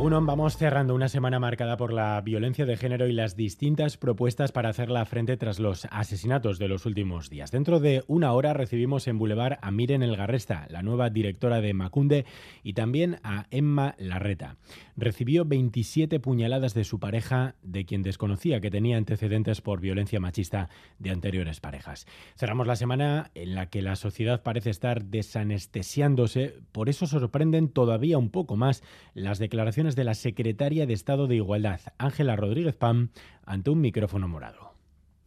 Egunon, vamos cerrando una semana marcada por la violencia de género y las distintas propuestas para hacerla frente tras los asesinatos de los últimos días. Dentro de una hora recibimos en Boulevard a Miren Elgarresta, la nueva directora de Macunde, y también a Emma Larreta. Recibió 27 puñaladas de su pareja, de quien desconocía que tenía antecedentes por violencia machista de anteriores parejas. Cerramos la semana en la que la sociedad parece estar desanestesiándose, por eso sorprenden todavía un poco más las declaraciones de la secretaria de Estado de Igualdad, Ángela Rodríguez Pam, ante un micrófono morado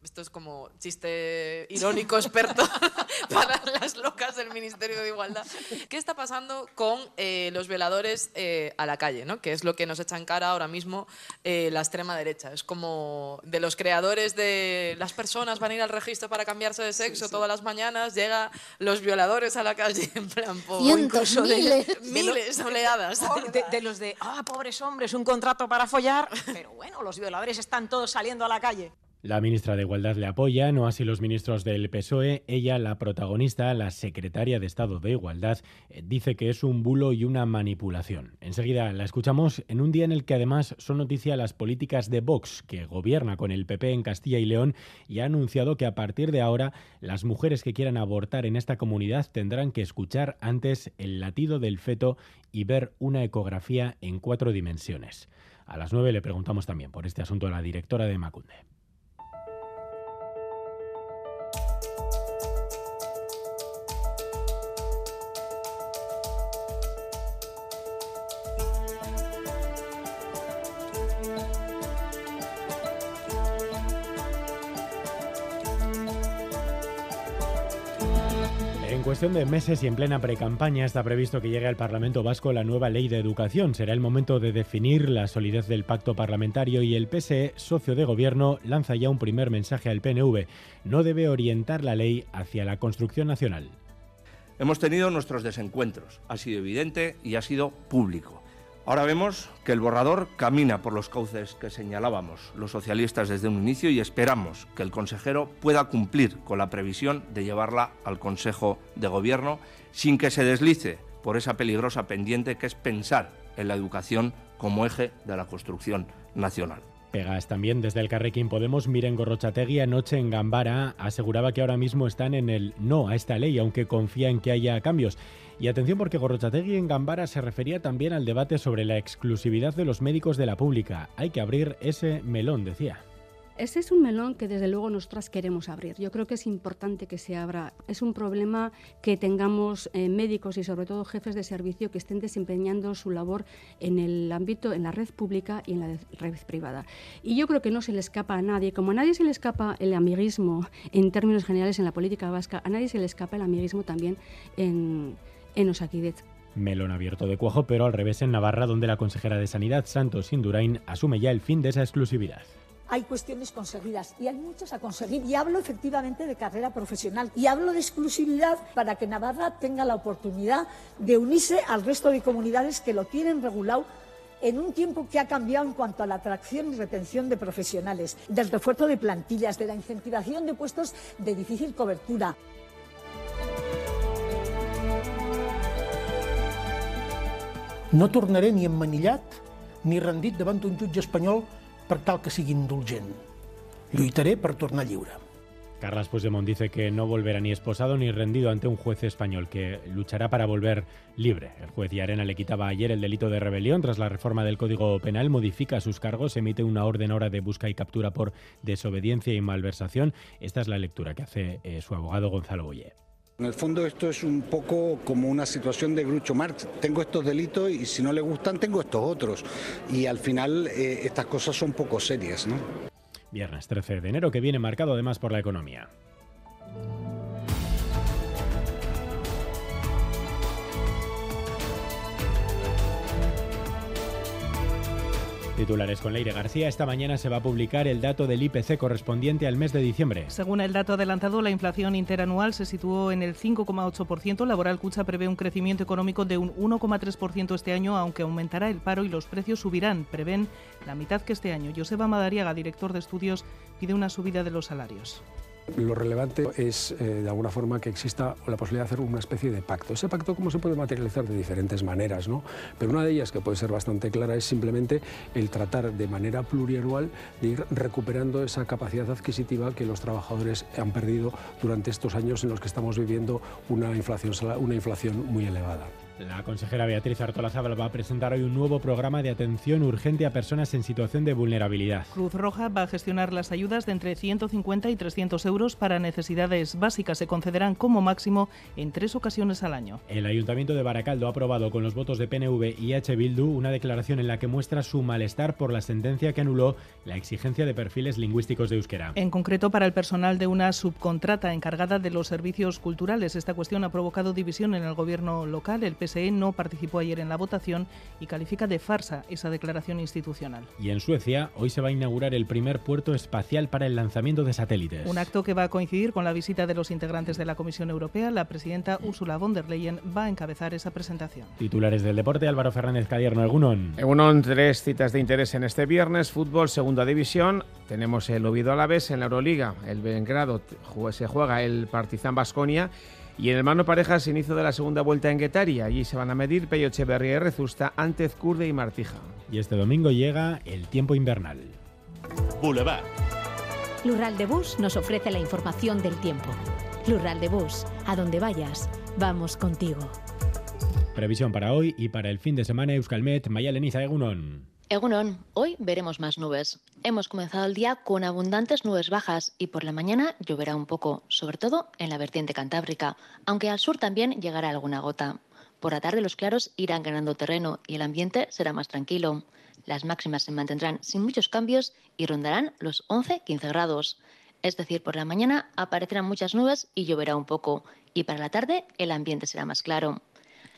esto es como chiste irónico experto para las locas del Ministerio de Igualdad. ¿Qué está pasando con eh, los violadores eh, a la calle? ¿no? Que es lo que nos echa en cara ahora mismo eh, la extrema derecha. Es como de los creadores de las personas van a ir al registro para cambiarse de sexo todas las mañanas, llega los violadores a la calle en plan, por, Cientos, miles, de, miles, oleadas. De, de los de, ah, pobres hombres, un contrato para follar. Pero bueno, los violadores están todos saliendo a la calle. La ministra de Igualdad le apoya, no así los ministros del PSOE. Ella, la protagonista, la secretaria de Estado de Igualdad, eh, dice que es un bulo y una manipulación. Enseguida la escuchamos en un día en el que además son noticia las políticas de Vox, que gobierna con el PP en Castilla y León y ha anunciado que a partir de ahora las mujeres que quieran abortar en esta comunidad tendrán que escuchar antes el latido del feto y ver una ecografía en cuatro dimensiones. A las nueve le preguntamos también por este asunto a la directora de Macunde. En cuestión de meses y en plena precampaña está previsto que llegue al Parlamento Vasco la nueva ley de educación. Será el momento de definir la solidez del pacto parlamentario y el PSE, socio de gobierno, lanza ya un primer mensaje al PNV. No debe orientar la ley hacia la construcción nacional. Hemos tenido nuestros desencuentros, ha sido evidente y ha sido público. Ahora vemos que el borrador camina por los cauces que señalábamos los socialistas desde un inicio y esperamos que el consejero pueda cumplir con la previsión de llevarla al Consejo de Gobierno sin que se deslice por esa peligrosa pendiente que es pensar en la educación como eje de la construcción nacional. Pegas también desde el Carrequín Podemos, Miren Gorrochategui anoche en Gambara aseguraba que ahora mismo están en el no a esta ley, aunque confía en que haya cambios. Y atención porque Gorrochategui en Gambara se refería también al debate sobre la exclusividad de los médicos de la pública. Hay que abrir ese melón, decía. Ese es un melón que desde luego nosotras queremos abrir. Yo creo que es importante que se abra. Es un problema que tengamos eh, médicos y sobre todo jefes de servicio que estén desempeñando su labor en el ámbito, en la red pública y en la red privada. Y yo creo que no se le escapa a nadie, como a nadie se le escapa el amiguismo en términos generales en la política vasca, a nadie se le escapa el amiguismo también en, en. Melón abierto de cuajo, pero al revés en Navarra, donde la consejera de Sanidad, Santos Indurain, asume ya el fin de esa exclusividad hay cuestiones conseguidas y hay muchas a conseguir. Y hablo efectivamente de carrera profesional y hablo de exclusividad para que Navarra tenga la oportunidad de unirse al resto de comunidades que lo tienen regulado en un tiempo que ha cambiado en cuanto a la atracción y retención de profesionales, del refuerzo de plantillas, de la incentivación de puestos de difícil cobertura. No tornaré ni emmanillat ni rendit davant un jutge espanyol per tal que sigui indulgent. Lluitaré per tornar lliure. Carlas Puigdemont dice que no volverá ni esposado ni rendido ante un juez español, que luchará para volver libre. El juez Yarena le quitaba ayer el delito de rebelión tras la reforma del Código Penal, modifica sus cargos, emite una orden ahora de busca y captura por desobediencia y malversación. Esta es la lectura que hace eh, su abogado Gonzalo Boyer. En el fondo esto es un poco como una situación de Grucho Marx. Tengo estos delitos y si no le gustan tengo estos otros. Y al final eh, estas cosas son poco serias. ¿no? Viernes 13 de enero que viene marcado además por la economía. Titulares con Leire García. Esta mañana se va a publicar el dato del IPC correspondiente al mes de diciembre. Según el dato adelantado, la inflación interanual se situó en el 5,8%. Laboral Cucha prevé un crecimiento económico de un 1,3% este año, aunque aumentará el paro y los precios subirán. Prevén la mitad que este año. Joseba Madariaga, director de estudios, pide una subida de los salarios. Lo relevante es, eh, de alguna forma, que exista la posibilidad de hacer una especie de pacto. Ese pacto, ¿cómo se puede materializar de diferentes maneras? ¿no? Pero una de ellas, que puede ser bastante clara, es simplemente el tratar de manera plurianual de ir recuperando esa capacidad adquisitiva que los trabajadores han perdido durante estos años en los que estamos viviendo una inflación, una inflación muy elevada. La consejera Beatriz Artolazábal va a presentar hoy un nuevo programa de atención urgente a personas en situación de vulnerabilidad. Cruz Roja va a gestionar las ayudas de entre 150 y 300 euros para necesidades básicas. Se concederán como máximo en tres ocasiones al año. El Ayuntamiento de Baracaldo ha aprobado con los votos de PNV y H. Bildu una declaración en la que muestra su malestar por la sentencia que anuló la exigencia de perfiles lingüísticos de euskera. En concreto, para el personal de una subcontrata encargada de los servicios culturales. Esta cuestión ha provocado división en el gobierno local. El PSE no participó ayer en la votación y califica de farsa esa declaración institucional. Y en Suecia, hoy se va a inaugurar el primer puerto espacial para el lanzamiento de satélites. Un acto que va a coincidir con la visita de los integrantes de la Comisión Europea. La presidenta Ursula von der Leyen va a encabezar esa presentación. Titulares del deporte, Álvaro Fernández Cadierno, Egunon. Egunon, tres citas de interés en este viernes. Fútbol, segunda división. Tenemos el Oviedo Alavés en la Euroliga. El Belgrado se juega el Partizan Basconia y en el mano parejas, inicio de la segunda vuelta en Guetaria. Allí se van a medir Peyo Echeverría y Rezusta, ante Curde y Martija. Y este domingo llega el tiempo invernal. Boulevard. Lural de Bus nos ofrece la información del tiempo. Lural de Bus, a donde vayas, vamos contigo. Previsión para hoy y para el fin de semana Euskalmet, Mayaleniza Egunon. Egunon, hoy veremos más nubes. Hemos comenzado el día con abundantes nubes bajas y por la mañana lloverá un poco, sobre todo en la vertiente cantábrica, aunque al sur también llegará alguna gota. Por la tarde los claros irán ganando terreno y el ambiente será más tranquilo. Las máximas se mantendrán sin muchos cambios y rondarán los 11-15 grados. Es decir, por la mañana aparecerán muchas nubes y lloverá un poco, y para la tarde el ambiente será más claro.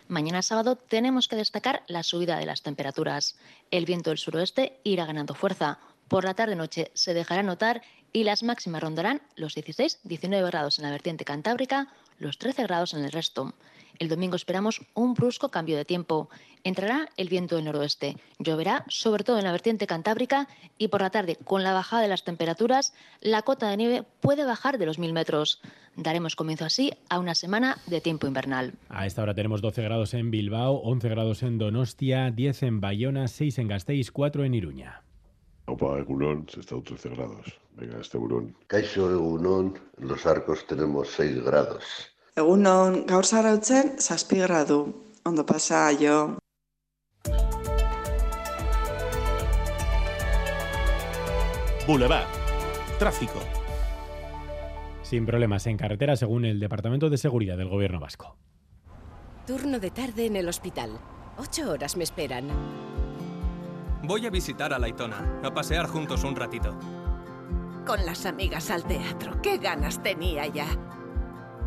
Mañana sábado tenemos que destacar la subida de las temperaturas. El viento del suroeste irá ganando fuerza. Por la tarde-noche se dejará notar y las máximas rondarán los 16-19 grados en la vertiente cantábrica, los 13 grados en el resto. El domingo esperamos un brusco cambio de tiempo. Entrará el viento del noroeste. Lloverá sobre todo en la vertiente cantábrica y por la tarde, con la bajada de las temperaturas, la cota de nieve puede bajar de los 1000 metros. Daremos comienzo así a una semana de tiempo invernal. A esta hora tenemos 12 grados en Bilbao, 11 grados en Donostia, 10 en Bayona, 6 en Gasteiz, 4 en Iruña. Opa, Egunon, se está a 13 grados. Venga, este Egunon. Caixo Egunon, en los arcos tenemos 6 grados. Egunon, gaur zarautzen, zazpi gradu. Ondo pasa, yo. Boulevard. Tráfico. Sin problemas en carretera, según el Departamento de Seguridad del Gobierno Vasco. Turno de tarde en el hospital. Ocho horas me esperan. Voy a visitar a Laitona, a pasear juntos un ratito. Con las amigas al teatro. ¡Qué ganas tenía ya!